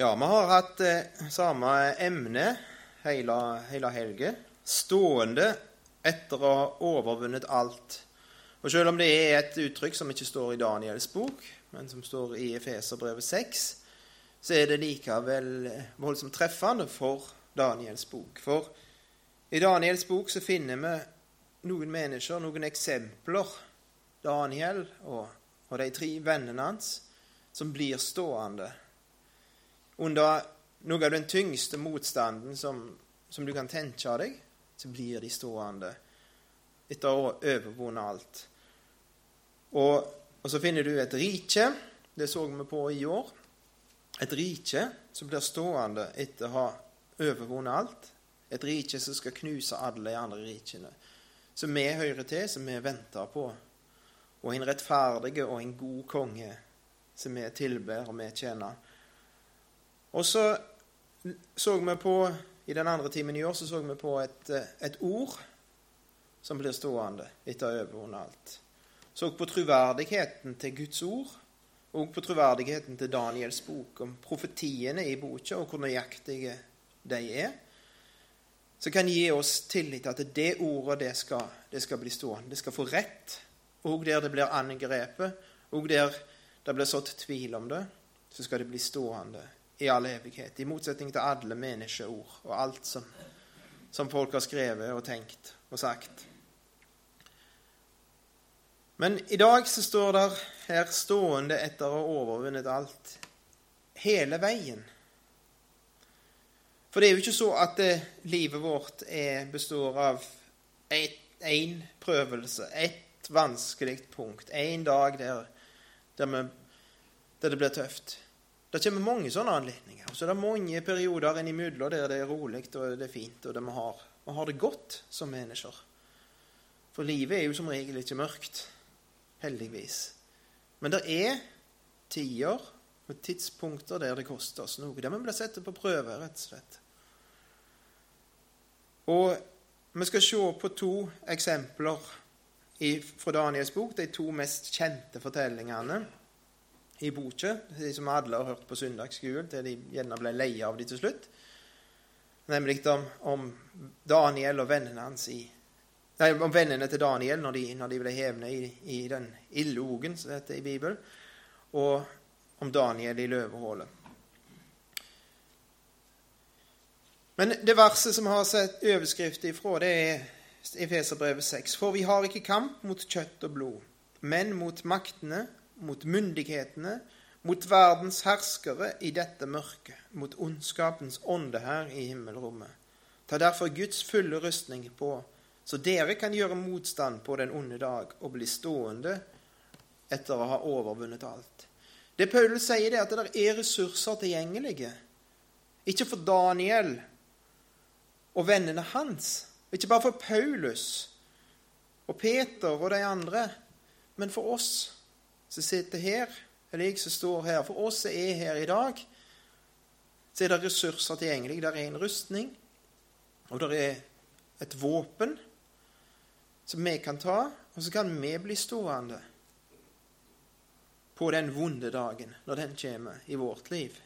Ja, vi har hatt eh, samme emne hele, hele helga. Stående etter å ha overvunnet alt. Og Selv om det er et uttrykk som ikke står i Daniels bok, men som står i Efeserbrevet 6, så er det likevel voldsomt treffende for Daniels bok. For i Daniels bok så finner vi noen mennesker, noen eksempler, Daniel og, og de tre vennene hans, som blir stående under noe av den tyngste motstanden som, som du kan tenke deg, så blir de stående etter å ha overvunnet alt. Og, og, så finner du et rike, det så vi på i år, et rike som blir stående etter å ha overvunnet alt. Et rike som skal knuse alle de andre rikene. Som vi hører til, som vi venter på. Og en rettferdig og en god konge som vi tilber og vi tjener. Og så så vi på i den andre timen i år så så vi på et, et ord som blir stående etter å ha overvunnet alt. Så på troverdigheten til Guds ord og på troverdigheten til Daniels bok om profetiene i boka og hvor nøyaktige de er, som kan gi oss tillit til at det ordet det skal, det skal bli stående. Det skal få rett, og der det blir angrepet, og der det blir sådd tvil om det, så skal det bli stående i all evighet. I motsetning til alle menneskeord og alt som, som folk har skrevet og tenkt og sagt. Men i dag så står det her stående etter å ha overvunnet alt. Hele veien. For det er jo ikke så at eh, livet vårt er, består av én prøvelse, ett vanskelig punkt, én dag der, der, vi, der, det blir tøft. Det kommer mange sånne anledninger. Og Så er det mange perioder innimellom der det er rolig og det er fint, og det vi har, vi har det godt som mennesker. For livet er jo som regel ikke mørkt heldigvis. Men det er tider og tidspunkter der det koster oss noe. Der vi blir satt på prøve, rett og slett. Og vi skal se på to eksempler fra Daniels bok, de to mest kjente fortellingene i boka. De som alle har hørt på søndagsskolen, til de gjerne ble leie av de til slutt. Nemlig om, om Daniel og vennene hans i Nei, om vennene til Daniel når de, når de ble hevne i, i den ildlogen, som det heter i Bibelen, og om Daniel i løvehullet. Men det verset som har sett overskrift ifra, det er Efeserbrevet 6. For vi har ikke kamp mot kjøtt og blod, men mot maktene, mot myndighetene, mot verdens herskere i dette mørket, mot ondskapens ånde her i himmelrommet. Ta derfor Guds fulle rustning på så dere kan gjøre motstand på den onde dag og bli stående etter å ha overvunnet alt. Det Paulus sier, er at det er ressurser tilgjengelige. Ikke for Daniel og vennene hans, ikke bare for Paulus og Peter og de andre, men for oss som sitter her, eller jeg som står her. For oss som er her i dag, så er det ressurser tilgjengelig. Det er en rustning, og det er et våpen som vi kan ta, og så kan vi bli stående på den vonde dagen, når den kommer i vårt liv,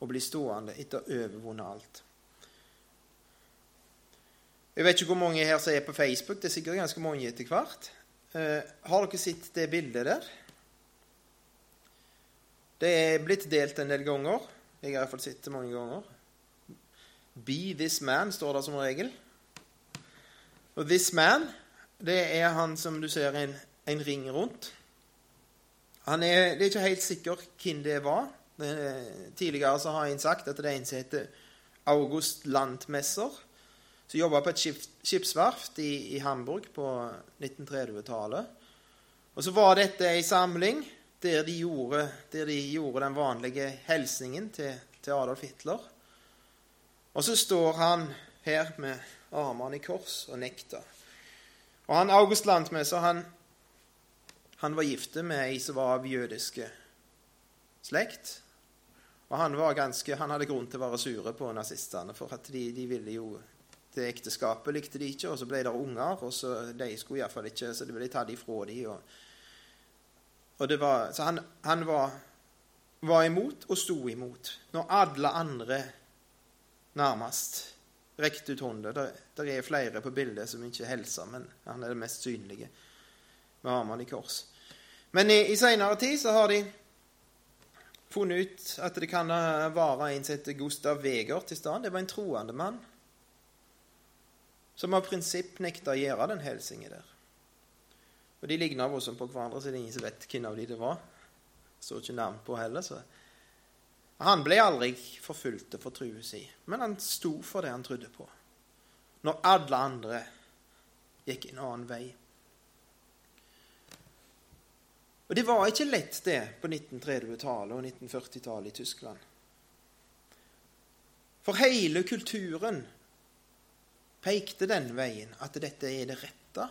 og bli stående etter å overvunnet alt. Jeg vet ikke hvor mange her som er på Facebook. Det er sikkert ganske mange etter hvert. Eh, har dere sett det bildet der? Det er blitt delt en del ganger. Jeg har iallfall sett det mange ganger. Be this man står det som regel. Og this man, det er han som du ser en, en ring rundt. Han er, det er ikke helt sikker hvem det var. tidligere så har en sagt at det er en som heter August Landmesser, som jobba på et skipsverft i, i Hamburg på 1930-tallet. Og så var dette ei samling der de, gjorde, der de gjorde den vanlige hilsningen til, til Adolf Hitler. Og så står han her med armene i kors og nekta. Og han August Landmesser han, han var gifte med ei som var av jødiske slekt. Og han, ganske, han hadde grunn til å være sure på nazistene, for at de, de ville jo det ekteskapet likte de ikke, og så ble det unger, og så de skulle iallfall ikke, så det ble tatt ifra dem. Og, og det var, så han, han var var imot og sto imot, når alle andre nærmest rekte ut hånda. Der er flere på bildet som ikke hilser, men han er det mest synlige med armene i kors. Men i, i seinere tid så har de funnet ut at det kan være en som heter Gustav Wegert til stedet. Det var en troende mann som av prinsipp nekta å gjøre den hilsingen der. Og De ligner voldsomt på hverandre, så det er ingen som vet hvem av de det var. Så ikke navn på heller. så... Han ble aldri forfulgt for trua si, men han sto for det han trodde på, når alle andre gikk en annen vei. Og Det var ikke lett, det, på 1930-tallet og 1940-tallet i Tyskland. For hele kulturen pekte den veien, at dette er det rette.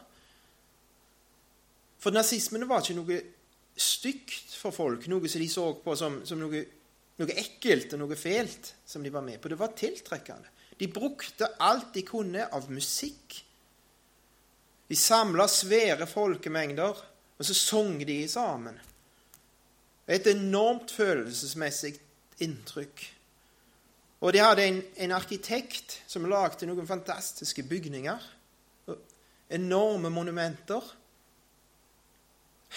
For nazismen var ikke noe stygt for folk, noe som de så på som, som noe, noe, ekkelt og noe fælt som de var med på. Det var tiltrekkende. De brukte alt de kunne av musikk. De samla svære folkemengder, og så sang de sammen. Et enormt følelsesmessig inntrykk. Og de hadde en, en arkitekt som lagde noen fantastiske bygninger. Enorme monumenter.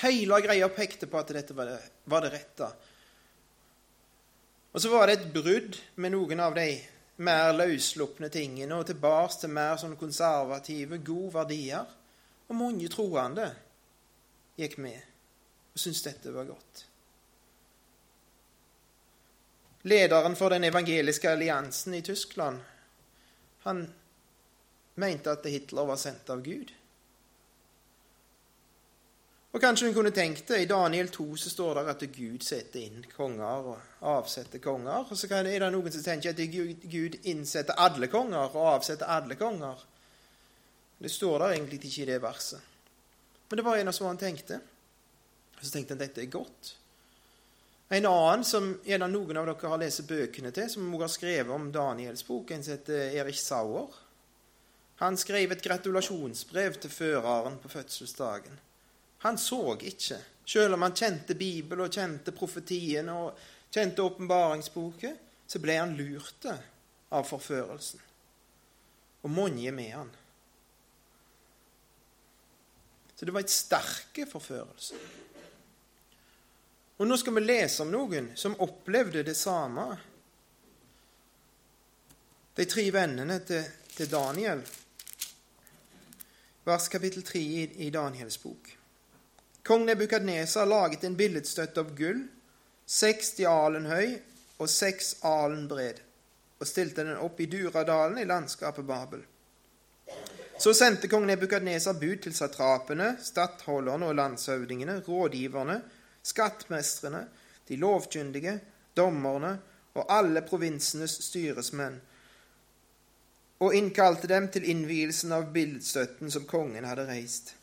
Hele greia pekte på at dette var det, var det rette. Og så var det et brudd med noen av de mer løsslupne tingene og tilbake til mer sånn konservative, gode verdier. Og mange troende gikk med og syntes dette var godt. Lederen for den evangeliske alliansen i Tyskland han mente at Hitler var sendt av Gud. Og Kanskje hun kunne tenkt det. I Daniel 2 så står det at Gud setter inn konger og avsetter konger. Og så er det noen som tenker at Gud innsetter alle konger og avsetter alle konger. Det står der egentlig ikke i det verset. Men det var en av så han tenkte. Og så tenkte han at dette er godt. En annen som gjerne noen av dere har lest bøkene til, som også har skrevet om Daniels bok, en heter Erich Sauer. Han skrev et gratulasjonsbrev til føreren på fødselsdagen. Han så ikke, selv om han kjente Bibelen og kjente profetien og kjente åpenbaringsboken, så ble han lurt av forførelsen. Og mange med han. Så det var et sterke forførelse. Og nå skal vi lese om noen som opplevde det samme. De tre vennene til, til Daniel. Vers kapittel 3 i, i Daniels bok. Kong Nebukadnesar laget en billedstøtte av gull, 60 alen høy og 6 alen bred, og stilte den opp i Duradalen i landskapet Babel. Så sendte kong Nebukadnesar bud til satrapene, stattholderne og landshøvdingene, rådgiverne, skattmestrene, de lovkyndige, dommerne og alle provinsenes styresmenn, og innkalte dem til innvielsen av bildstøtten som kongen hadde reist.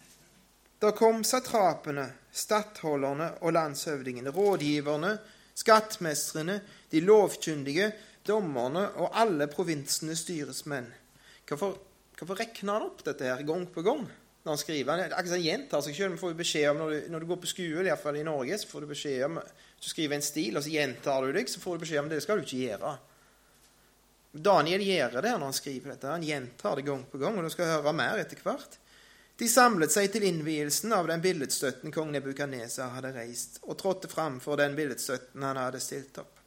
Da kom satrapene, stattholderne og landshøvdingene, rådgiverne, skattmestrene, de lovkyndige, dommerne og alle provinsenes styresmenn. Hvorfor, hvorfor rekner han opp dette her gang på gang? Når han skriver. Han akkurat gjentar seg om når du, når du går på skole, iallfall i Norge, så får du beskjed om du skriver en stil, og så gjentar du deg, så får du beskjed om det Det skal du ikke gjøre. Daniel gjør det når han skriver dette. Han gjentar det gang på gang, og du skal høre mer etter hvert. De samlet seg til innvielsen av den billedstøtten kong Nebukadneser hadde reist, og trådte fram for den billedstøtten han hadde stilt opp.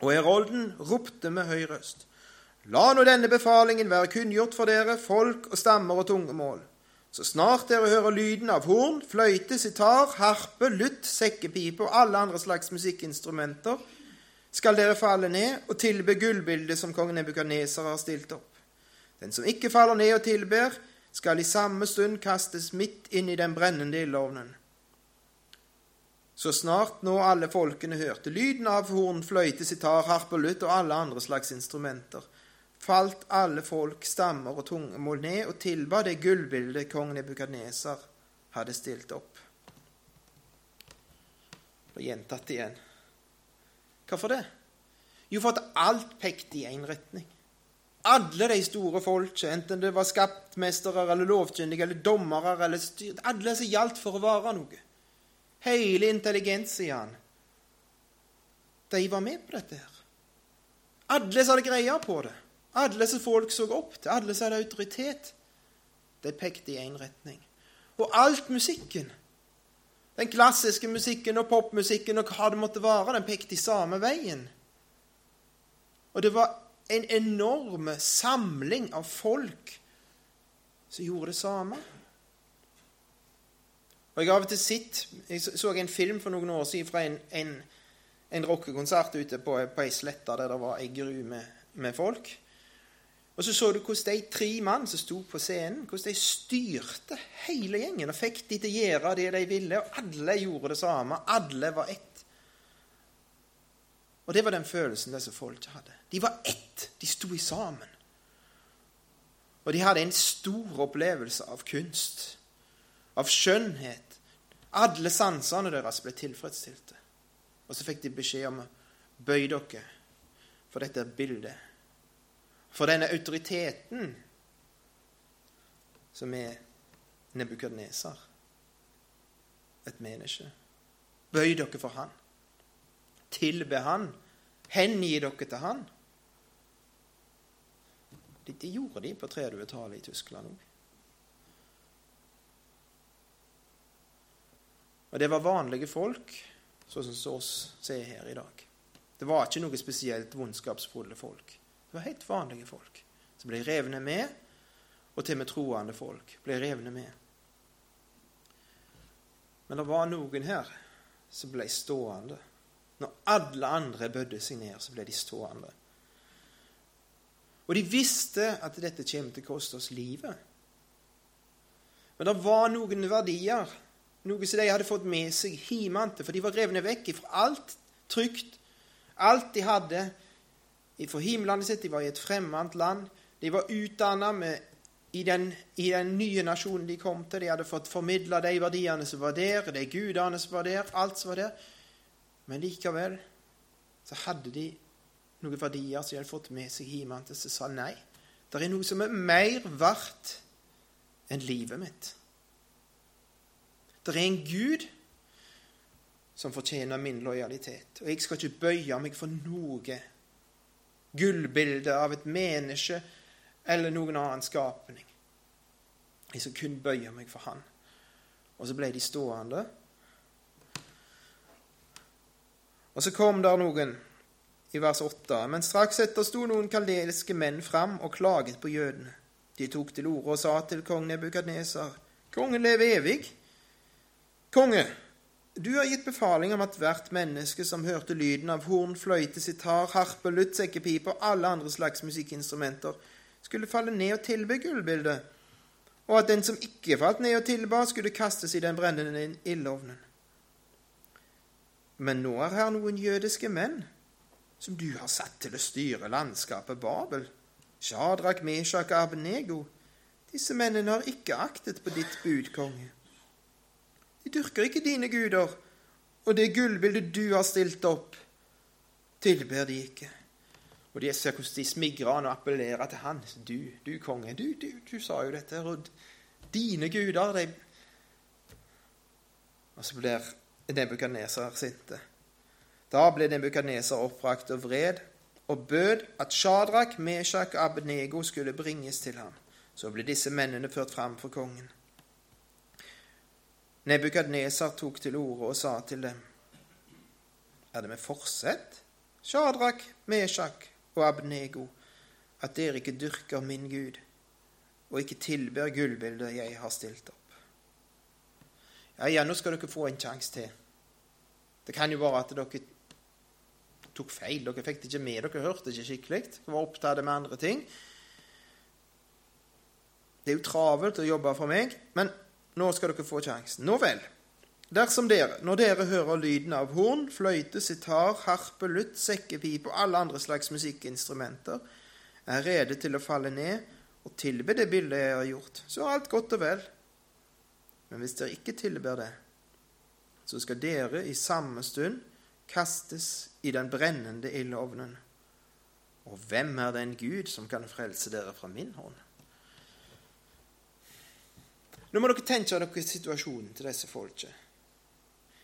Og Herolden ropte med høy røst. La nå denne befalingen være kunngjort for dere, folk og stammer og tungemål. Så snart dere hører lyden av horn, fløyte, sitar, harpe, lutt, sekkepipe og alle andre slags musikkinstrumenter, skal dere falle ned og tilbe gullbildet som kong Nebukadneser har stilt opp. Den som ikke faller ned og tilber, skal i samme stund kastes midt inn i den brennende ildovnen. Så snart nå alle folkene hørte lyden av horn, fløyte, sitar, harpe, lutt og alle andre slags instrumenter, falt alle folk, stammer og tungemål ned og tilba det gullbildet kong Nebukadneser hadde stilt opp. Og gjentatt igjen. Hvorfor det? Jo, for at alt pekte i én retning. Alle de store folk, enten det var skaptmestere eller lovkyndige eller dommere eller styr, Alle som gjaldt for å være noe. Hele intelligensiaen. de var med på dette her. Alle som hadde greia på det. Alle som folk så opp til. Alle som hadde autoritet. De pekte i én retning. Og alt musikken, den klassiske musikken og popmusikken og hva det måtte være, den pekte i samme veien. Og det var en enorm samling av folk som gjorde det samme. Og Jeg har av og til sett Jeg så en film for noen år siden fra en, en, en rockekonsert ute på, på ei slette der det var ei gru med, med, folk. Og så så du hvordan de tre mann som sto på scenen, hvordan de styrte hele gjengen og fikk de til å gjøre det de ville, og alle gjorde det samme. Alle var ett. Og det var den følelsen disse folka hadde. De var ett. De sto i sammen. Og de hadde en stor opplevelse av kunst, av skjønnhet, alle sansene deres ble tilfredsstilte. Og så fikk de beskjed om å bøye dere for dette bildet. For denne autoriteten som er Nebukadneser, et menneske. Bøy dere for han. Tilbe han. Hengi dere til han. Det gjorde de på 30-tallet i Tyskland òg. Og det var vanlige folk, sånn som oss ser her i dag. Det var ikke noe spesielt vondskapsfulle folk. Det var helt vanlige folk som ble revne med, og til og med troende folk ble revne med. Men det var noen her som ble stående. Når alle andre bødde seg ned, så ble de stående. Og de visste at dette kommer til å koste oss livet. Men det var noen verdier noe som de hadde fått med seg hjemmefra, for de var revne vekk fra alt trygt, alt de hadde fra hjemlandet sitt. De var i et fremmed land. De var utdanna i, i den nye nasjonen de kom til. De hadde fått formidla de verdiene som var der, de gudene som var der, alt som var der. Men likevel så hadde de noen verdier som de hadde fått med seg hjemmefra, som sa nei. Det er noe som er mer verdt enn livet mitt. Det er en Gud som fortjener min lojalitet. Og jeg skal ikke bøye meg for noe gullbilde av et menneske eller noen annen skapning. Jeg skal kun bøye meg for Han. Og så ble de stående. Og så kom der noen i vers 8. Men straks etter sto noen kaldeliske menn fram og klaget på jødene. De tok til orde og sa til kong Nebukadnesar, kongen lever evig. Konge, du har gitt befaling om at hvert menneske som hørte lyden av horn, fløyte, sitar, harpe, lutt, sekkepipe og alle andre slags musikkinstrumenter, skulle falle ned og tilbe gullbildet, og at den som ikke falt ned og tilba, skulle kastes i den brennende ildovnen. Men nå er her noen jødiske menn som du har satt til å styre landskapet Babel. Shadrach, Meshach og Abnego. Disse mennene har ikke aktet på ditt bud, konge. De dyrker ikke dine guder, og det gullbildet du har stilt opp, tilber de ikke. Og de ser hvordan de smigrer han og appellerer til han. Du, du konge, du, du, du sa jo dette, og dine guder, de Og så blir Nebukadneser sinte. Da ble Nebukadneser oppbrakt og vred, og bød at Shadrach, Meshach og Abednego skulle bringes til ham. Så ble disse mennene ført fram for kongen. Nebukadnesar tok til orde og sa til dem, Er det med forsett, Shadrach, Meshach og Abnego, at dere ikke dyrker min Gud, og ikke tilber gullbildet jeg har stilt opp? Ja, ja, nå skal dere få en sjanse til. Det kan jo være at dere tok feil. Dere fikk det ikke med. Dere hørte ikke skikkelig. Dere var opptatt med andre ting. Det er jo travelt å jobbe for meg, men nå skal dere få sjansen. Nå vel. Dersom dere, når dere hører lyden av horn, fløyte, sitar, harpe, lutt, sekkepipe og alle andre slags musikkinstrumenter, er rede til å falle ned og tilbe det bildet jeg har gjort, så er alt godt og vel. Men hvis dere ikke tilber det, så skal dere i samme stund kastes i den brennende ildovnen. Og hvem er den Gud som kan frelse dere fra min hånd? Nå må dere tenke dere situasjonen til disse folket.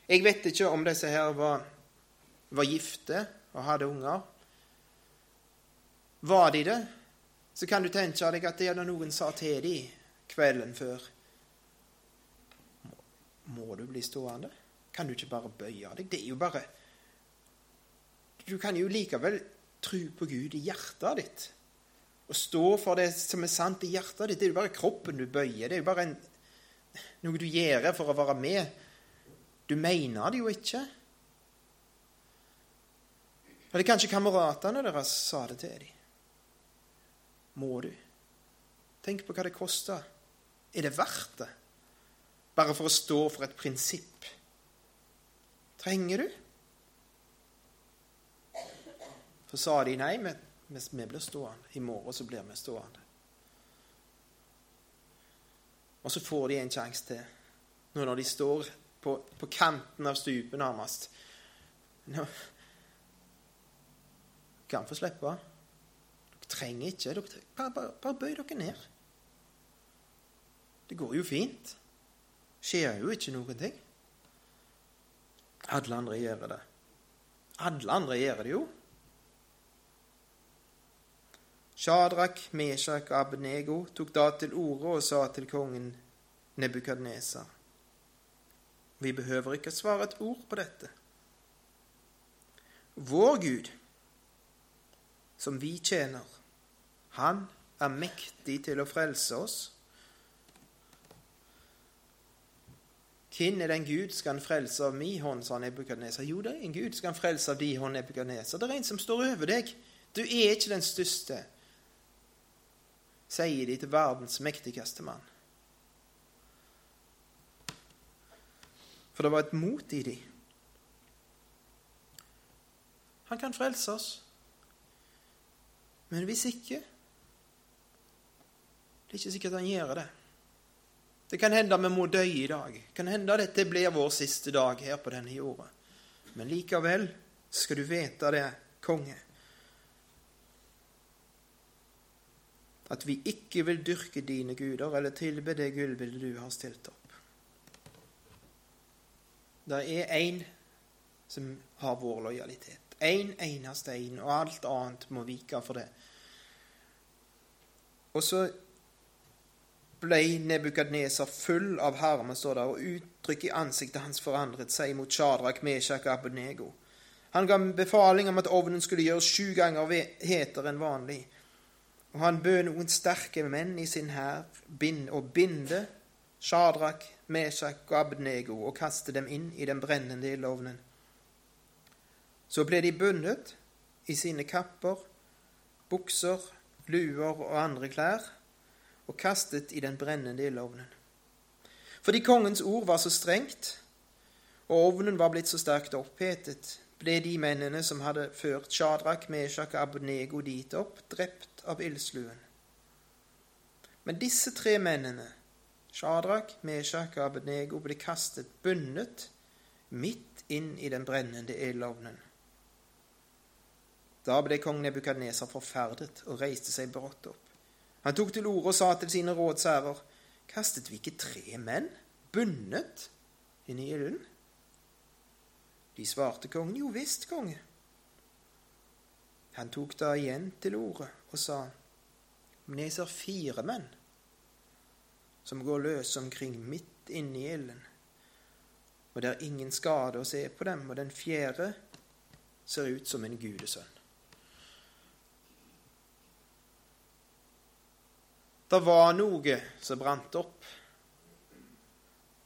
Jeg vet ikke om disse her var var gifte og hadde unger. Var de det, så kan du tenke deg at det er noen sa til dem kvelden før Må du bli stående? Kan du ikke bare bøye deg? Det er jo bare Du kan jo likevel tro på Gud i hjertet ditt. Og stå for det som er sant i hjertet ditt. Det er jo bare kroppen du bøyer. Det er jo bare en, noe du gjør for å være med. Du mener det jo ikke. Eller kanskje kameratene deres sa det til dem. Må du? Tenk på hva det koster. Er det verdt det? Bare for å stå for et prinsipp. Trenger du? Så sa de nei, vi, vi blir stående. I morgen så blir vi stående. Og så får de en sjanse til, nå når de står på, på kanten av stupet nærmest. Nå, kan få slippe. Dere trenger ikke dere bare, bare, bare, bøy dere ned. Det går jo fint. Skjer jo ikke noen ting. Alle andre gjør det. Alle andre gjør det jo. Shadrach, Meshach og Abnego tok da til orde og sa til kongen Nebukadneser Vi behøver ikke svare et ord på dette. Vår Gud som vi tjener. Han er mektig til å frelse oss. Hvem er den Gud skal han frelse av mi hånd, sa Nebukadneser. Jo, det er en Gud skal han frelse av di hånd, Nebukadneser. Det er en som står over deg. Du er ikke den største, sier de til verdens mektigste mann. For det var et mot i de. Han kan frelse oss. Men hvis ikke Det er ikke sikkert han gjør det. Det kan hende vi må dø i dag. Det kan hende dette blir vår siste dag her på denne jorda. Men likevel skal du vite det, konge, at vi ikke vil dyrke dine guder eller tilbe det gullbildet du har stilt opp. Det er én som har vår lojalitet. Én en eneste en, og alt annet må vike for det. Og så ble Nebukadneser full av harme, står der, og uttrykket i ansiktet hans forandret seg mot Shadrach, Meshach og Abednego. Han ga befaling om at ovnen skulle gjøres sju ganger hetere enn vanlig. Og han bød noen sterke menn i sin hær og binde Shadrach, Meshach og Abednego og kaste dem inn i den brennende ildovnen. Så ble de bundet i sine kapper, bukser, luer og andre klær og kastet i den brennende ildovnen. Fordi kongens ord var så strengt, og ovnen var blitt så sterkt opphetet, ble de mennene som hadde ført Shadrach, Meshach og Abednego dit opp, drept av ildsluen. Men disse tre mennene, Shadrach, Meshach og Abednego, ble kastet bundet midt inn i den brennende ildovnen. Da ble kong Nebukadneser forferdet og reiste seg brått opp. Han tok til orde og sa til sine rådsherrer, kastet vi ikke tre menn, bundet, inn i ilden? De svarte kongen, jo visst, konge. Han tok da igjen til orde og sa, men jeg ser fire menn som går løs omkring midt inne i ilden, og det er ingen skade å se på dem, og den fjerde ser ut som en gudesønn. Det var noe som brant opp.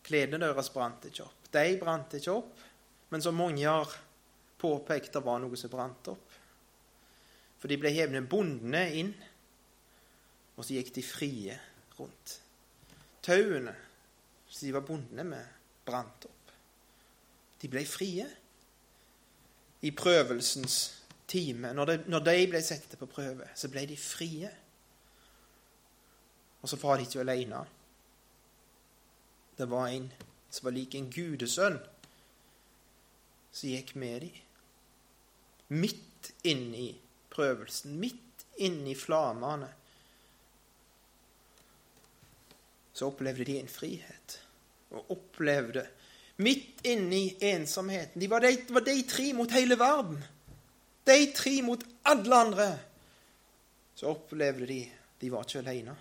Klærne deres brant ikke opp. De brant ikke opp, men som mange har påpekt, det var noe som brant opp. For de ble hevne bondene inn, og så gikk de frie rundt. Tauene som de var bondene med, brant opp. De ble frie i prøvelsens time. Når de, ble satt på prøve, så ble de frie. Og så var de ikke alene. Det var en som var lik en gudesønn, som gikk med dem. Midt inni prøvelsen, midt inni flammene, så opplevde de en frihet. Og opplevde Midt inni ensomheten. De var de, var de tre mot hele verden. De tre mot alle andre. Så opplevde de de var ikke alene.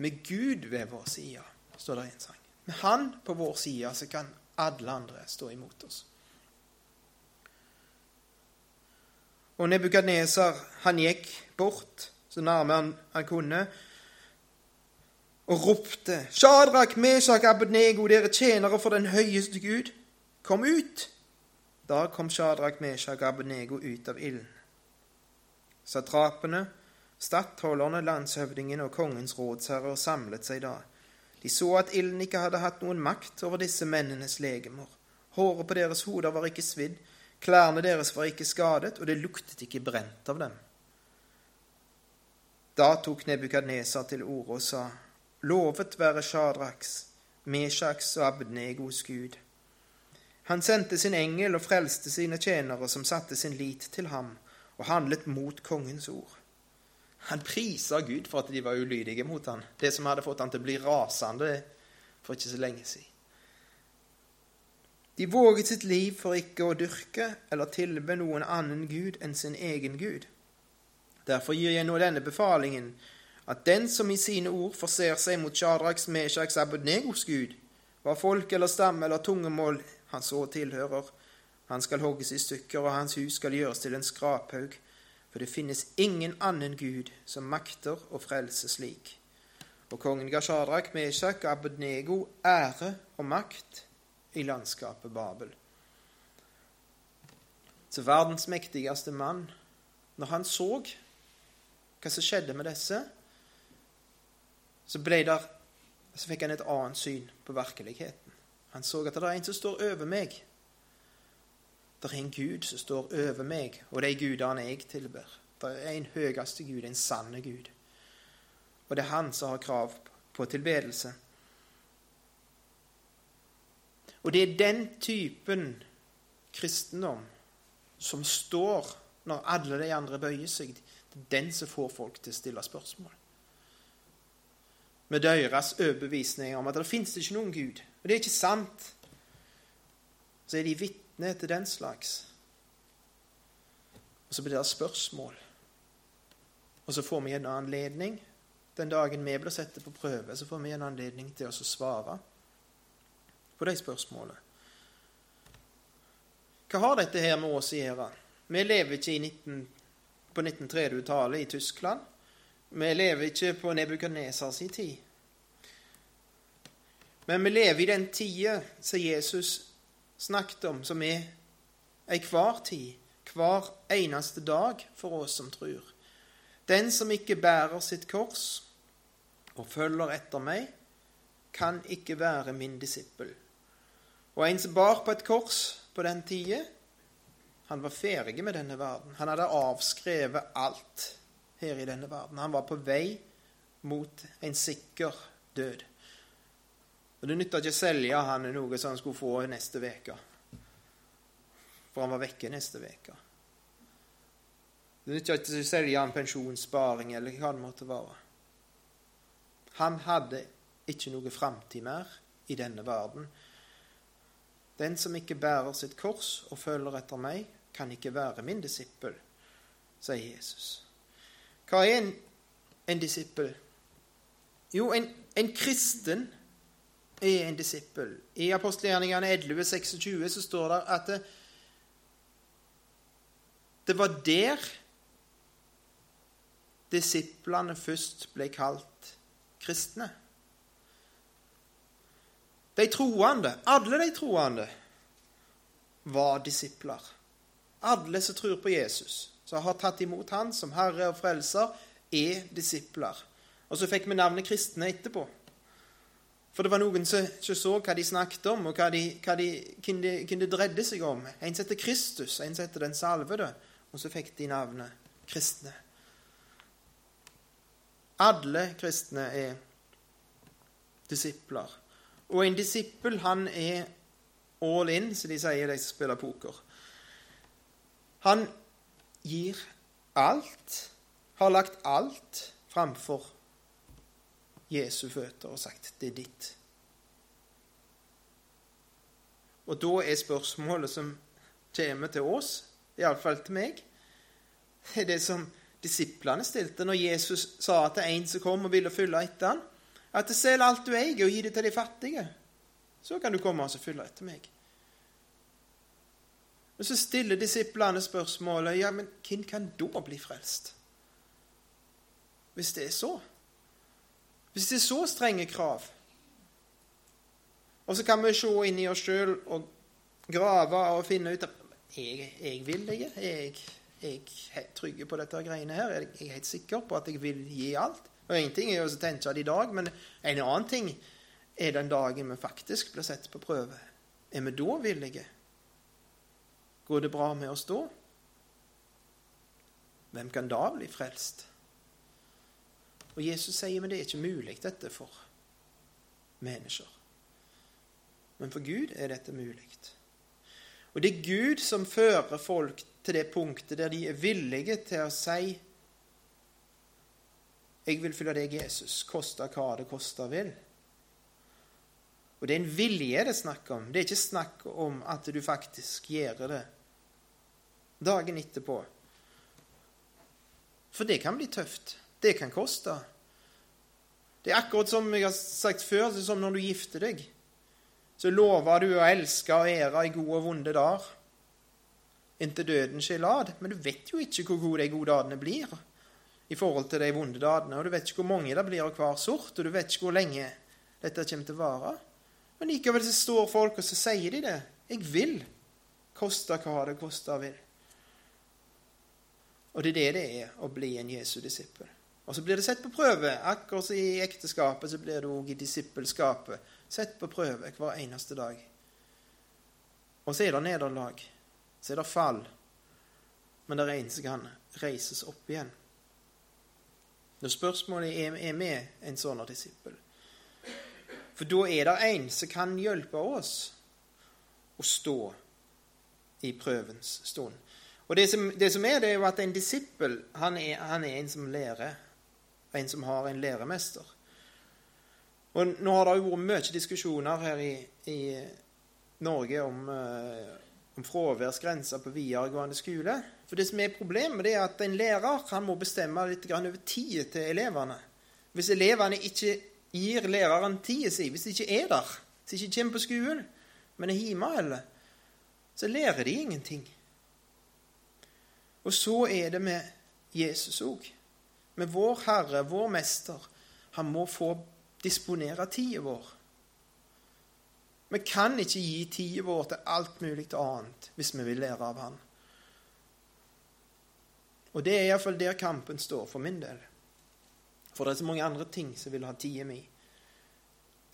Med Gud ved vår side, står det en sang. Med Han på vår side så kan alle andre stå imot oss. Og Nebukadneser, han gikk bort så nærme han, han kunne, og ropte, Shadrach, Meshach, Abednego, dere tjenere for den høyeste Gud, kom ut! Da kom Shadrach, Meshach, Abednego ut av ilden. Satrapene, stattholderne, landshøvdingen og kongens rådsherrer samlet seg da. De så at ilden ikke hadde hatt noen makt over disse mennenes legemer. Håret på deres hoder var ikke svidd, klærne deres var ikke skadet, og det luktet ikke brent av dem. Da tok Nebukadnesar til orde og sa, Lovet være Shadraks, Meshaks og Abdnegos Gud. Han sendte sin engel og frelste sine tjenere, som satte sin lit til ham og handlet mot kongens ord. Han prisa Gud for at de var ulydige mot han, det som hadde fått han til å bli rasende for ikke så lenge siden. De våget sitt liv for ikke å dyrke eller tilbe noen annen gud enn sin egen gud. Derfor gir jeg nå denne befalingen, at den som i sine ord forser seg mot Shadraks, Meshaks, Abudnegos gud, hva folk eller stamme eller tungemål han så tilhører, han skal hogges i stykker, og hans hus skal gjøres til en skraphaug, for det finnes ingen annen Gud som makter å frelse slik. Og kongen ga Shadrach, Meshach og Abednego ære og makt i landskapet Babel. Så verdens mektigste mann, når han så hva som skjedde med disse, så, der, så fikk han et annet syn på virkeligheten. Han så at det er en som står over meg. Det er en Gud som står over meg og de gudene jeg tilber. Det er en høyeste Gud, en sanne Gud. Og det er han som har krav på tilbedelse. Og det er den typen kristendom som står når alle de andre bøyer seg. Det er den som får folk til å stille spørsmål. Med deres overbevisning om at det finnes ikke noen Gud. Og det er ikke sant. Så er de ned til den slags. Og så blir det spørsmål. Og så får vi en anledning den dagen vi blir satt på prøve, så får vi en anledning til å svare på de spørsmålene. Hva har dette her med oss å gjøre? Vi lever ikke 19, på 1930-tallet i Tyskland. Vi lever ikke på Nebukadnesars tid. Men vi lever i den tida som Jesus snakket om, som er ei hver tid, hver eneste dag for oss som tror. Den som ikke bærer sitt kors og følger etter meg, kan ikke være min disippel. Og en som bar på et kors på den tida, han var ferdig med denne verden. Han hadde avskrevet alt her i denne verden. Han var på vei mot en sikker død. Og Det nytta ikke å selge han noe som han skulle få neste uke. For han var vekke neste uke. Det nytta ikke å selge han pensjonssparing eller hva det måtte være. Han hadde ikke noe framtid mer i denne verden. Den som ikke bærer sitt kors og følger etter meg, kan ikke være min disippel, sier Jesus. Hva er en, en disippel? Jo, en, en kristen er en disippel. I apostelgjerningene 11, 26 så står det at det, det var der disiplene først ble kalt kristne. De troende, alle de troende, var disipler. Alle som tror på Jesus, som har tatt imot Han som Herre og Frelser, er disipler. Og så fikk vi navnet kristne etterpå. For det var noen som ikke så hva de snakket om, og hva de, hva de, hvem, de, hvem det dreide seg om. En som Kristus, en som Den salvede. Og så fikk de navnet kristne. Alle kristne er disipler. Og en disippel, han er all in, som de sier, de som spiller poker. Han gir alt, har lagt alt framfor Jesu føtter og sagt 'det er ditt'. Og da er spørsmålet som kommer til oss, iallfall til meg, det er det som disiplene stilte når Jesus sa til en som kom og ville følge etter ham, at 'selg alt du eier, og gi det til de fattige', så kan du komme og følge etter meg'. Men så stiller disiplene spørsmålet ja, men hvem kan da bli frelst? Hvis det er så. Hvis det er så strenge krav. Og så kan vi se inn i oss sjøl og grave og finne ut at jeg, jeg vil det. Jeg, jeg er trygg på dette greiene her. Jeg er helt sikker på at jeg vil gi alt. Og Én ting er å tenke det i dag, men en annen ting er den dagen vi faktisk blir sett på prøve. Er vi da villige? Går det bra med oss da? Hvem kan da bli frelst? Og Jesus sier men det er ikke mulig, dette for mennesker. Men for Gud er dette mulig. Og det er Gud som fører folk til det punktet der de er villige til å si jeg vil følge deg, Jesus, koste hva det koste vil. Og det er en vilje det er snakk om. Det er ikke snakk om at du faktisk gjør det dagen etterpå. For det kan bli tøft. Det kan koste. Det er akkurat som jeg har sagt før, det er som når du gifter deg. Så lover du å elske og ære i gode og vonde dager. Inntil døden skiller ad. Men du vet jo ikke hvor gode de gode dagene blir i forhold til de vonde dagene. Og du vet ikke hvor mange det blir av hver sort, og du vet ikke hvor lenge dette kommer til å vare. Men likevel så står folk, og så sier de det. Jeg vil, koste hva det koste vil. Og det er det det er å bli en Jesu disippel. Og så blir det sett på prøve. Akkurat som i ekteskapet, så blir det òg i disippelskapet sett på prøve hver eneste dag. Og så er det nederlag. Så er det fall. Men det er en som kan reises opp igjen. Når spørsmålet er er vi en sånn disippel. For da er det en som kan hjelpe oss å stå i prøvens stund. Og det som, det som, er, det er jo at en disippel han er, han er, en som lærer. En som har en læremester. Og Nå har det jo vært mye diskusjoner her i, i Norge om, uh, om fraværsgrenser på videregående skole. For Det som er problemet, det er at en lærer han må bestemme litt over tida til elevene. Hvis elevene ikke gir læreren tida si, hvis de ikke er der, hvis de ikke kommer på skolen, men er hjemme, eller, så lærer de ingenting. Og så er det med Jesus òg. Med vår Herre, vår Mester. Han må få disponere tida vår. Vi kan ikke gi tida vår til alt mulig annet hvis vi vil lære av Han. Og det er iallfall der kampen står for min del. For det er så mange andre ting som vil ha tida mi.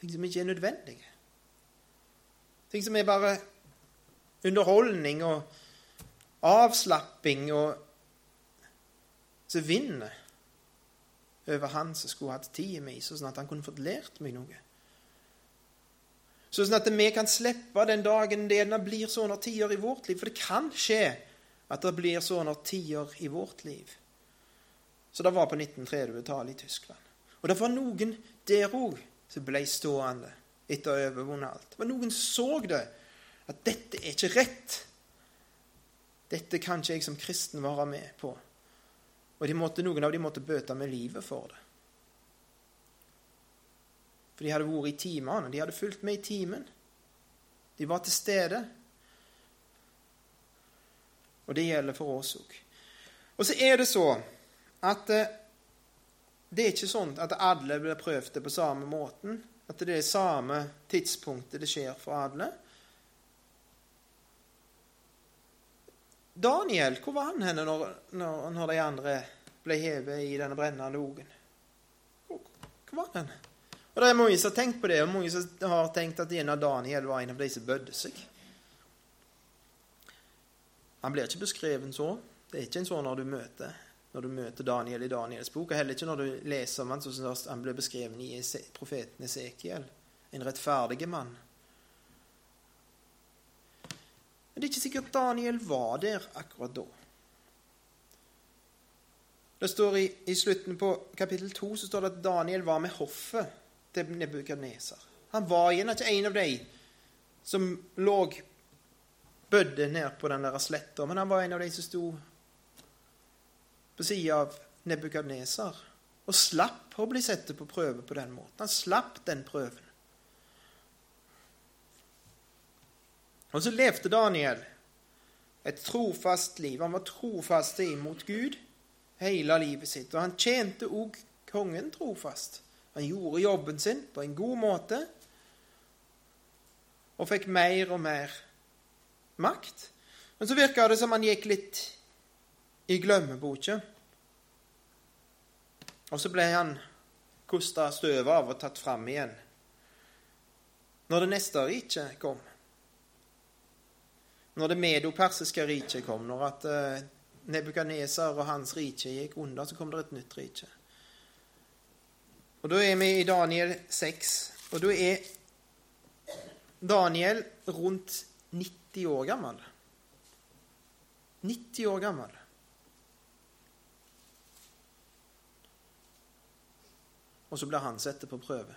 Ting som ikke er nødvendige. Ting som er bare underholdning og avslapping og som vinner over han som skulle hatt tid i meg, sånn at han kunne fått lært meg noe. Sånn at vi kan slippe den dagen det blir sånne tider i vårt liv. For det kan skje at det blir sånne tider i vårt liv. Så det var på 1930-tallet i Tyskland. Og det var noen der òg som ble stående etter å ha overvunnet alt. Men noen så det, at dette er ikke rett. Dette kan ikke jeg som kristen være med på. Og måtte, noen av dem måtte bøte med livet for det. For de hadde vært i timene. De hadde fulgt med i timen. De var til stede. Og det gjelder for oss òg. Og så er det så at eh, det er ikke sånn at alle blir prøvd på samme måten. At det er samme tidspunktet det skjer for alle. Daniel, hvor var han henne når, når, når de andre ble hevet i denne brennende ogen? Hvor, var han? Og Det er mange som har tenkt på det, og mange som har tenkt at en av Daniel var en av de som bødde seg. Han blir ikke beskrevet så. Det er ikke en sånn når du møter når du møter Daniel i Daniels bok, og heller ikke når du leser om han som han ble beskrevet i profeten Esekiel. En rettferdig mann. Men det er ikke sikkert Daniel var der akkurat da. Det står i, i slutten på kapittel 2 så står det at Daniel var med hoffet til Nebukadneser. Han var igjen ikke en av de som lå bødde ned på den der sletta, men han var en av de som sto på sida av Nebukadneser og slapp å bli satt på prøve på den måten. Han slapp den prøven. Og så levde Daniel et trofast liv. Han var trofast imot Gud hele livet sitt. Og han tjente òg kongen trofast. Han gjorde jobben sin på en god måte og fikk mer og mer makt. Men så virka det som han gikk litt i glemmeboka. Og så ble han kosta støvet av og tatt fram igjen når det neste riket kom. Når det medo-persiske riket kom, når at uh, Nebukadneser og hans rike gikk under, så kom det et nytt rike. Og Da er vi i Daniel 6, og da er Daniel rundt 90 år gammel. 90 år gammel. Og så blir han satt på prøve.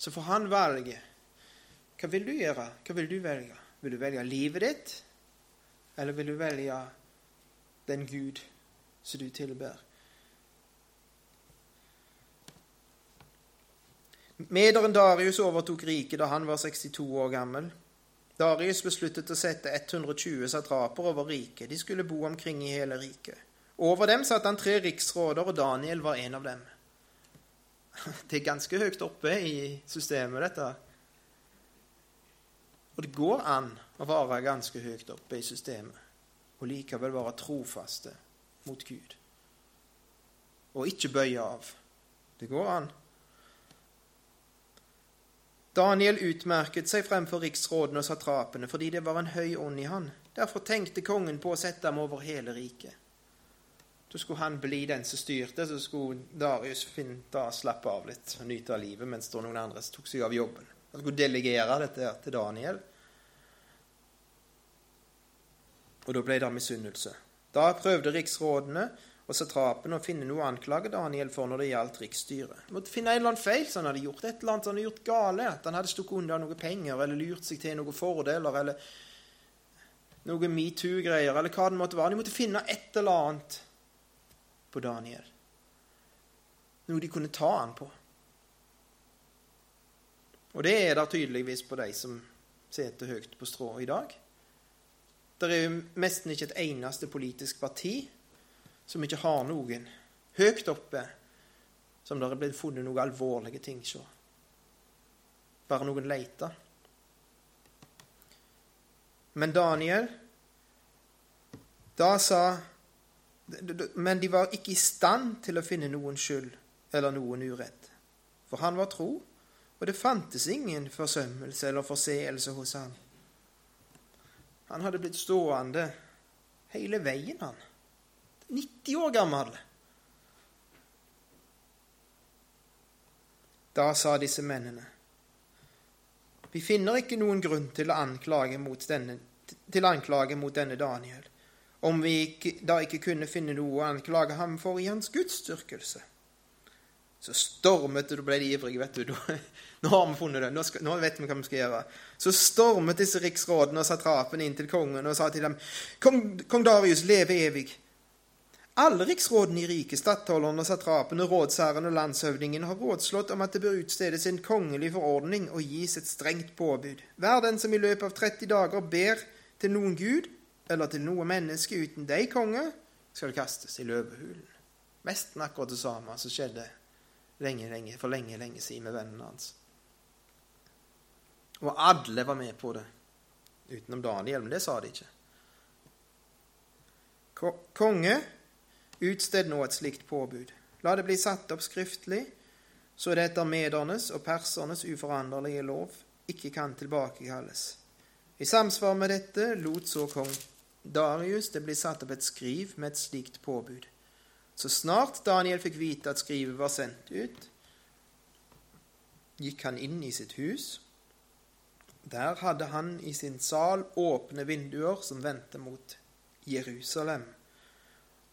Så får han valget. Hva vil du gjøre? Hva vil du velge? Vil du velge livet ditt, eller vil du velge den Gud som du tilber? Mederen Darius overtok riket da han var 62 år gammel. Darius besluttet å sette 120 satraper over riket. De skulle bo omkring i hele riket. Over dem satt han tre riksråder, og Daniel var en av dem. Det er ganske høyt oppe i systemet, dette. Og det går an å være ganske høyt oppe i systemet og likevel være trofaste mot Gud. Og ikke bøye av. Det går an. Daniel utmerket seg fremfor riksrådene og satrapene fordi det var en høy ånd i han. Derfor tenkte kongen på å sette ham over hele riket. Da skulle han bli den som styrte, så skulle Darius da slappe av litt og nyte av livet, mens noen andre tok seg av jobben. Han skulle delegere dette til Daniel. Og da ble det misunnelse. Da prøvde riksrådene og satrapene å finne noe å anklage Daniel for når det gjaldt riksstyret. De måtte finne en eller annen feil som han hadde gjort, et eller annet han hadde gjort gale. At han hadde stukket unna noe penger eller lurt seg til noen fordeler eller noe metoo-greier eller hva det måtte være. De måtte finne et eller annet på Daniel. Noe de kunne ta han på. Og det er det tydeligvis på de som sitter høyt på strå i dag. Det er jo nesten ikke et eneste politisk parti som ikke har noen høyt oppe som det er blitt funnet noen alvorlige ting hos. Bare noen leter. Men Daniel Da sa men de var ikke i stand til å finne noen skyld eller noen urett. For han var tro, og det fantes ingen forsømmelse eller forseelse hos ham. Han hadde blitt stående hele veien, han. 90 år gammel. Da sa disse mennene Vi finner ikke noen grunn til, anklage mot denne, til anklage mot denne Daniel om vi ikke, da ikke kunne finne noe å anklage ham for i hans gudsdyrkelse. Så stormet da ble de ivrige, vet du. Nå har vi funnet det, nå, skal, nå, vet vi hva vi skal gjøre. Så stormet disse riksrådene og satrapene inn til kongen og sa til dem, Kong, kong Darius, leve evig. Alle riksrådene i riket, stattholderne, satrapene, rådsherren og landshøvdingen har rådslått om at det bør utstedes en kongelig forordning og gis et strengt påbud. Hver den som i løpet av 30 dager ber til noen gud, eller til noe menneske uten deg, konge, skal kastes i løvehulen. Nesten akkurat det samme som skjedde lenge, lenge, for lenge, lenge siden med vennene hans. Og alle var med på det, utenom Daniel, men det sa de ikke. Konge, utsted nå et slikt påbud. La det bli satt opp skriftlig, så det etter medernes og persernes uforanderlige lov ikke kan tilbakekalles. I samsvar med dette lot så kong Darius det blir satt opp et skriv med et slikt påbud. Så snart Daniel fikk vite at skrivet var sendt ut, gikk han inn i sitt hus. Der hadde han i sin sal åpne vinduer som vendte mot Jerusalem.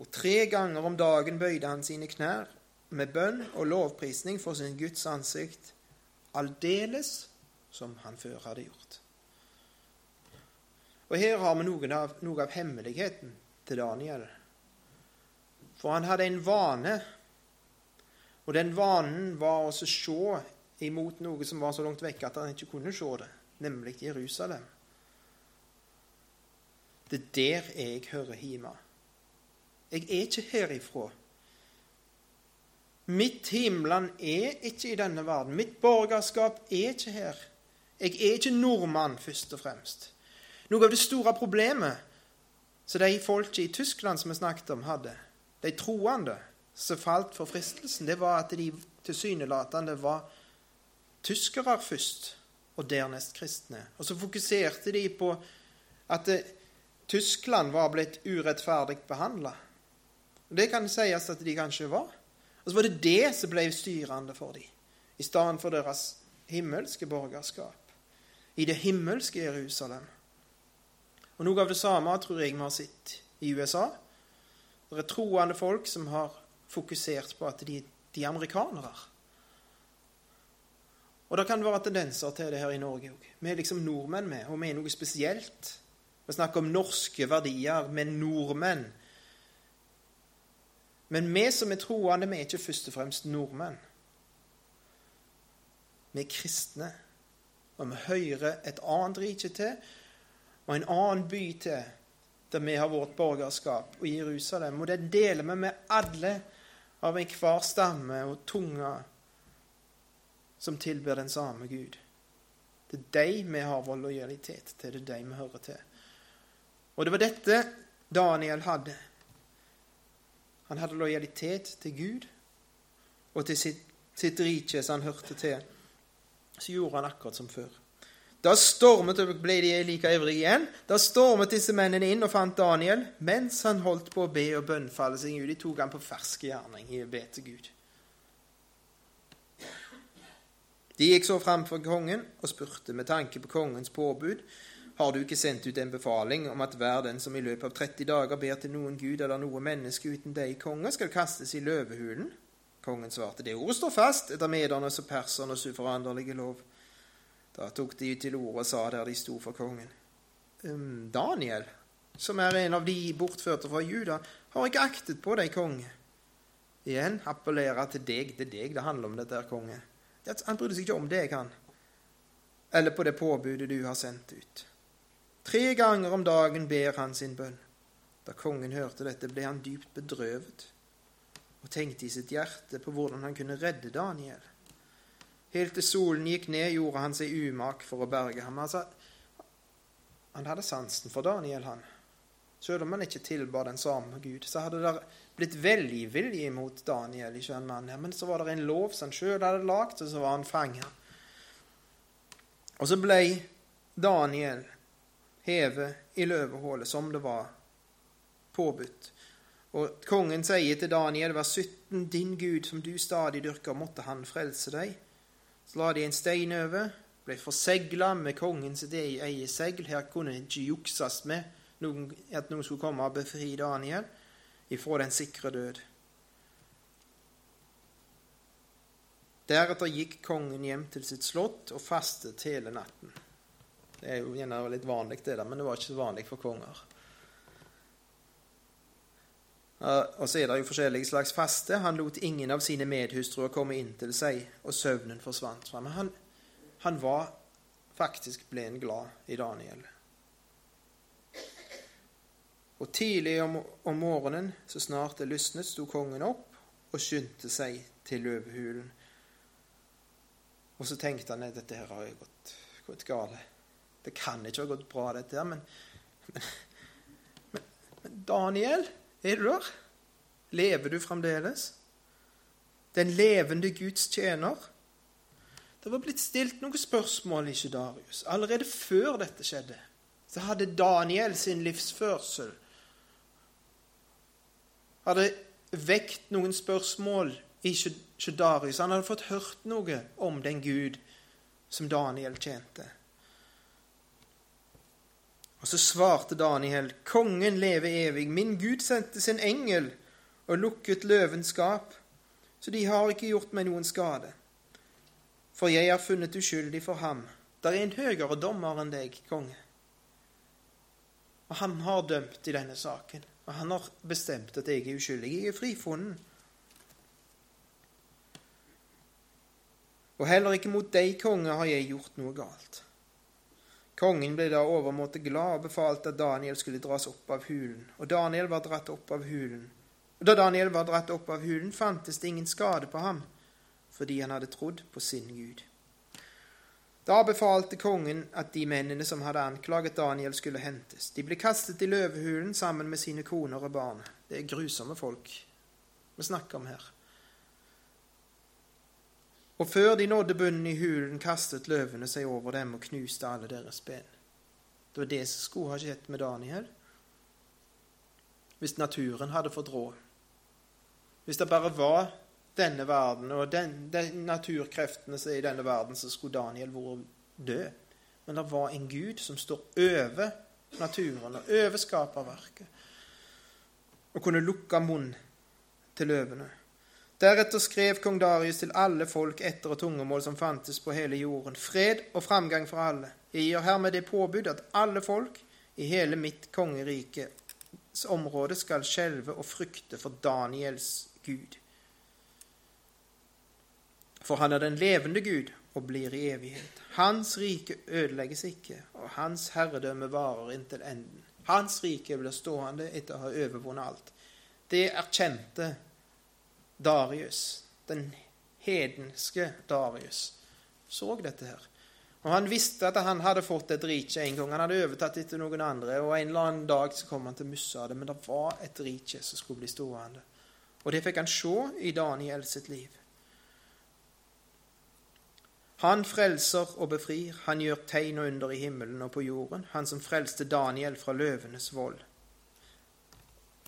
Og tre ganger om dagen bøyde han sine knær med bønn og lovprisning for sin Guds ansikt, aldeles som han før hadde gjort. Og her har vi noe av, noe av hemmeligheten til Daniel. For han hadde en vane, og den vanen var å se imot noe som var så langt vekk at han ikke kunne se det, nemlig Jerusalem. Det er der jeg hører hjemme. Jeg er ikke herifra. Mitt himland er ikke i denne verden. Mitt borgerskap er ikke her. Jeg er ikke nordmann, først og fremst. Noe av det store problemet som de folket i Tyskland som vi snakket om, hadde, de troende som falt for fristelsen, det var at de tilsynelatende var tyskere først, og dernest kristne. Og så fokuserte de på at Tyskland var blitt urettferdig behandla. Det kan sies at de kanskje var. Og så var det det som ble styrende for dem, i stedet for deres himmelske borgerskap. I det himmelske Jerusalem. Og Noe av det samme tror jeg vi har sett i USA. Det er troende folk som har fokusert på at de, er amerikanere. Og det kan være tendenser til det her i Norge òg. Vi er liksom nordmenn, med, og vi er noe spesielt. Vi snakker om norske verdier med nordmenn. Men vi som er troende, vi er ikke først og fremst nordmenn. Vi er kristne, og vi hører et annet rike til, og en annen by til, der vi har vårt borgerskap, og Jerusalem. Og det deler vi med alle av enhver stamme og tunge som tilber den samme Gud. Det er dem vi har vår lojalitet til, det er dem vi hører til. Og det var dette Daniel hadde. Han hadde lojalitet til Gud og til sitt, sitt rike som han hørte til. Så gjorde han akkurat som før. Da stormet ble de like ivrige igjen. Da stormet disse mennene inn og fant Daniel mens han holdt på å be og bønnfalle seg ut, De tok han på ferske gjerning i å be til Gud. De gikk så fram for kongen og spurte med tanke på kongens påbud har du ikke sendt ut en befaling om at hver den som i løpet av 30 dager ber til noen gud eller noe menneske uten deg, konge, skal kastes i løvehulen? Kongen svarte, det ordet står fast etter medernes og persernes uforanderlige lov. Da tok de til orde og sa der de sto for kongen. Daniel, som er en av de bortførte fra Juda, har ikke aktet på deg, konge. Igjen appellerer til deg. Det er deg det handler om, dette her, konge. Han brydde seg ikke om deg, han. Eller på det påbudet du har sendt ut. Tre ganger om dagen ber han sin bønn. Da kongen hørte dette, ble han dypt bedrøvet og tenkte i sitt hjerte på hvordan han kunne redde Daniel. Helt til solen gikk ned, gjorde han seg umak for å berge ham. Altså, han hadde sansen for Daniel, han. Selv om han ikke tilba den samme Gud, så hadde det blitt velvilje mot Daniel. ikke en mann her, Men så var det en lov som han sjøl hadde lagd, og så var han fanget. Og så ble Daniel hevet i løvehullet, som det var påbudt. Og kongen sier til Daniel, vers 17, din Gud som du stadig dyrker, måtte han frelse deg. Så la de en stein over, ble forsegla med kongens eget segl. Her kunne det ikke jukses med noen, at noen skulle komme og befri Daniel ifra den sikre død. Deretter gikk kongen hjem til sitt slott og fastet hele natten. Det er jo gjerne litt vanlig, det der, men det var ikke så vanlig for konger. Og så er det jo forskjellige slags faste. Han lot ingen av sine medhustruer komme inn til seg, og søvnen forsvant fra ham. Han, han var faktisk ble en glad i Daniel. Og tidlig om, om morgenen, så snart det lysnet, sto kongen opp og skyndte seg til løvehulen. Og så tenkte han at dette her har jo gått, gått galt. Det kan ikke ha gått bra, dette her, men, men, men Daniel, er du der? Lever du fremdeles? Den levende Guds tjener? Det var blitt stilt noen spørsmål, ikke Darius. Allerede før dette skjedde, så hadde Daniel sin livsførsel hadde vekt noen spørsmål i Darius. Han hadde fått hørt noe om den Gud som Daniel tjente. Og så svarte Daniel, Kongen leve evig, min Gud sendte sin engel og lukket løvens skap, så de har ikke gjort meg noen skade. For jeg er funnet uskyldig for ham. Der er en høyere dommer enn deg, konge. Og han har dømt i denne saken, og han har bestemt at jeg er uskyldig. Jeg er frifunnet. Og heller ikke mot deg, konge, har jeg gjort noe galt. Kongen ble da overmåte glad og befalte at Daniel skulle dras opp av hulen. Og Daniel var dratt opp av hulen. Og da Daniel var dratt opp av hulen, fantes det ingen skade på ham, fordi han hadde trodd på sin Gud. Da befalte kongen at de mennene som hadde anklaget Daniel, skulle hentes. De ble kastet i løvehulen sammen med sine koner og barn. Det er grusomme folk vi snakker om her. Og før de nådde bunnen i hulen, kastet løvene seg over dem og knuste alle deres ben. Det var det som skulle ha skjedd med Daniel hvis naturen hadde fått råd. Hvis det bare var denne verden og den, de naturkreftene som er i denne verden, så skulle Daniel vært død. Men det var en Gud som står over naturen og over skaperverket, og kunne lukke munnen til løvene. Deretter skrev kong Darius til alle folk etter og tungemål som fantes på hele jorden, fred og framgang for alle. Jeg gir hermed det påbud at alle folk i hele mitt kongerikes område skal skjelve og frykte for Daniels Gud. For han er den levende Gud og blir i evighet. Hans rike ødelegges ikke, og hans herredømme varer inntil enden. Hans rike blir stående etter å ha overvunnet alt. Det erkjente Darius, den hedenske Darius, så dette her. Og Han visste at han hadde fått et rike en gang. Han hadde overtatt etter noen andre, og en eller annen dag så kom han til å miste det. Men det var et rike som skulle bli stående. Og det fikk han se i Daniel sitt liv. Han frelser og befrir, han gjør tegn og under i himmelen og på jorden, han som frelste Daniel fra løvenes vold.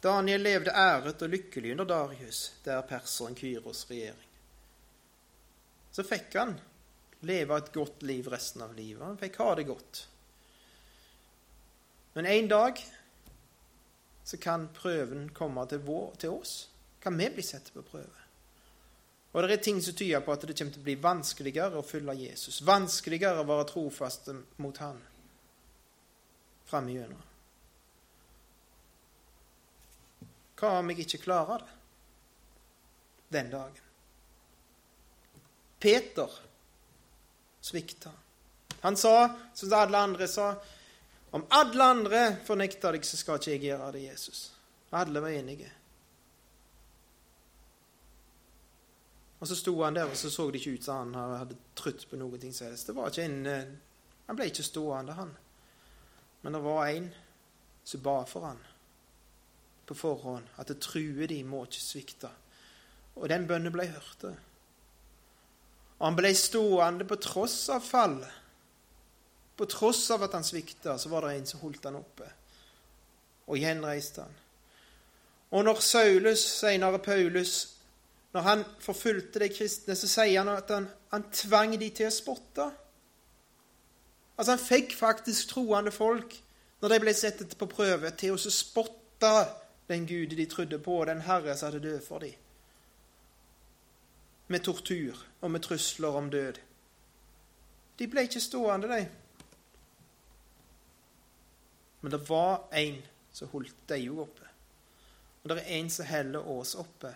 Daniel levde æret og lykkelig under Darius, der perseren Kyros regjering. Så fikk han leve et godt liv resten av livet. Han fikk ha det godt. Men en dag så kan prøven komme til, vår, til oss. Kan vi bli satt på prøve? Og det er ting som tyder på at det kommer til å bli vanskeligere å følge Jesus. Vanskeligere å være trofast mot Han framover. Hva om jeg ikke klarer det den dagen? Peter svikta. Han sa, som alle andre sa, om alle andre fornekter deg, så skal ikke jeg gjøre det, Jesus. Alle var enige. Og så sto han der, og så så det ikke ut som han hadde trutt på noe som helst. Det var ikke en, eh, Han ble ikke stående, han. Men det var en som ba for han på forhånd at det truer de må ikke svikte. Og den bønnen ble hørt. Og han ble stående på tross av fallet. På tross av at han svikta, så var det en som holdt han oppe. Og gjenreiste han. Og når Saulus, senere Paulus, når han forfulgte de kristne, så sier han at han, han tvang de til å spotte. Altså Han fikk faktisk troende folk, når de ble satt på prøve, til å spotte den Gud de trodde på, og den Herre som hadde død for dem. Med tortur og med trusler om død. De ble ikke stående, de. Men det var en som holdt dem oppe. Og det er en som holder oss oppe.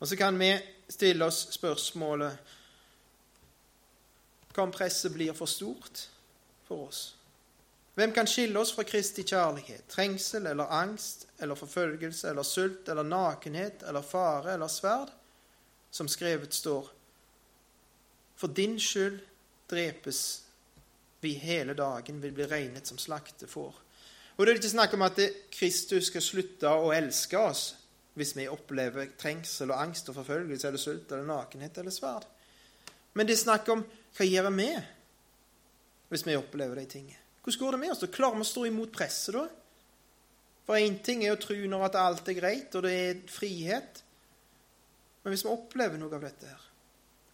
Og så kan vi stille oss spørsmålet Hva om presset blir for stort for oss? Hvem kan skille oss fra Kristi kjærlighet? Trengsel eller angst eller forfølgelse eller sult eller nakenhet eller fare eller sverd? Som skrevet står. For din skyld drepes vi hele dagen, vil bli regnet som slaktefår. Og det er ikke snakk om at Kristus skal slutte å elske oss hvis vi opplever trengsel og angst og forfølgelse eller sult eller nakenhet eller sverd. Men det er snakk om hva gjør vi hvis vi opplever de tingene. Hvordan går det med oss? da? Klarer vi å stå imot presset da? For én ting er å tro når at alt er greit, og det er frihet. Men hvis vi opplever noe av dette her,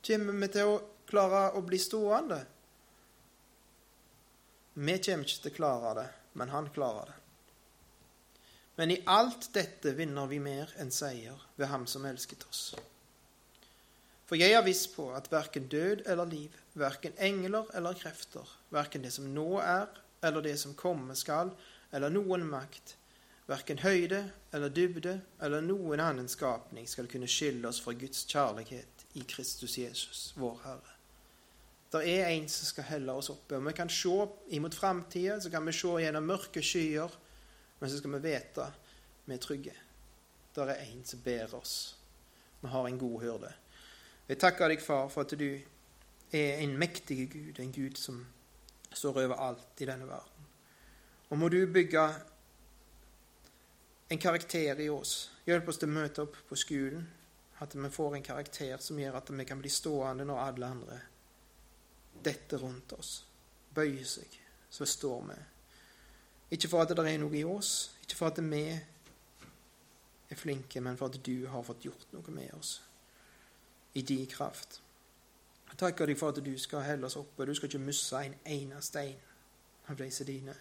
kommer vi til å klare å bli stående? Vi kommer ikke til å klare det, men han klarer det. Men i alt dette vinner vi mer enn seier ved Ham som elsket oss. For jeg er viss på at verken død eller liv, verken engler eller krefter, verken det som nå er eller det som komme skal, eller noen makt, verken høyde eller dybde eller noen annen skapning skal kunne skille oss fra Guds kjærlighet i Kristus Jesus, vår Herre. Det er en som skal helle oss oppe. og Vi kan se imot framtida, så kan vi se gjennom mørke skyer, men så skal vi vite vi er trygge. Det er en som bærer oss. Vi har en god hyrde. Jeg takker deg, far, for at du er en mektig Gud, en Gud som står over alt i denne verden. Og må du bygge en karakter i oss. Hjelp oss til å møte opp på skolen. At vi får en karakter som gjør at vi kan bli stående når alle andre detter rundt oss, bøyer seg. Så står vi. Ikke for at det er noe i oss, ikke for at vi er flinke, men for at du har fått gjort noe med oss i din kraft. Jeg takker deg for at du skal holde oss oppe. Du skal ikke miste en eneste en av disse dine.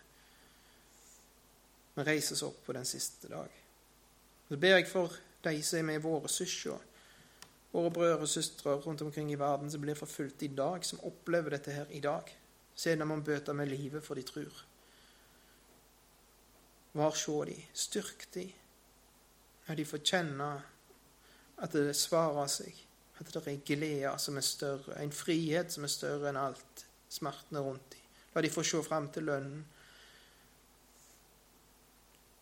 Reis oss opp på den siste dag. Så ber jeg for de som er med våre søsken, våre brødre og søstre rundt omkring i verden som blir forfulgt i dag, som opplever dette her i dag. Se når man bøter med livet for de tror. Var se de, styrk de, når de får kjenne at det svarer seg, at det er glede som er større, en frihet som er større enn alt smertene rundt dem. La de få se fram til lønnen.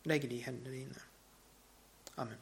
Legg det i hendene dine. Amen.